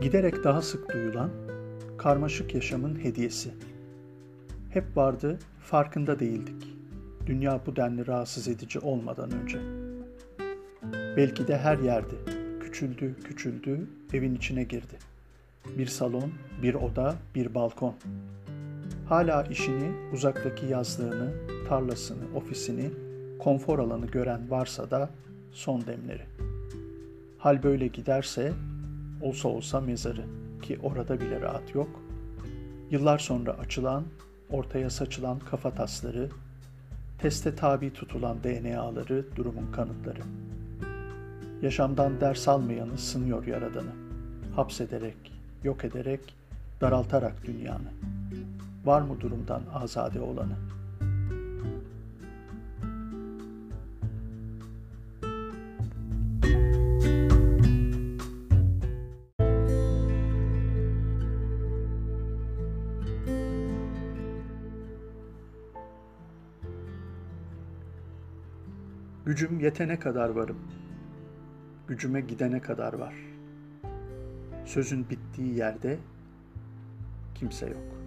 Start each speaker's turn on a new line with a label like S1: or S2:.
S1: Giderek daha sık duyulan karmaşık yaşamın hediyesi. Hep vardı, farkında değildik. Dünya bu denli rahatsız edici olmadan önce. Belki de her yerde. Küçüldü, küçüldü, evin içine girdi. Bir salon, bir oda, bir balkon. Hala işini, uzaktaki yazlığını, tarlasını, ofisini, konfor alanı gören varsa da son demleri. Hal böyle giderse olsa olsa mezarı ki orada bile rahat yok. Yıllar sonra açılan, ortaya saçılan kafa tasları, teste tabi tutulan DNA'ları durumun kanıtları. Yaşamdan ders almayanı sınıyor yaradanı. Hapsederek, yok ederek, daraltarak dünyanı. Var mı durumdan azade olanı?'' Gücüm yetene kadar varım. Gücüme gidene kadar var. Sözün bittiği yerde kimse yok.''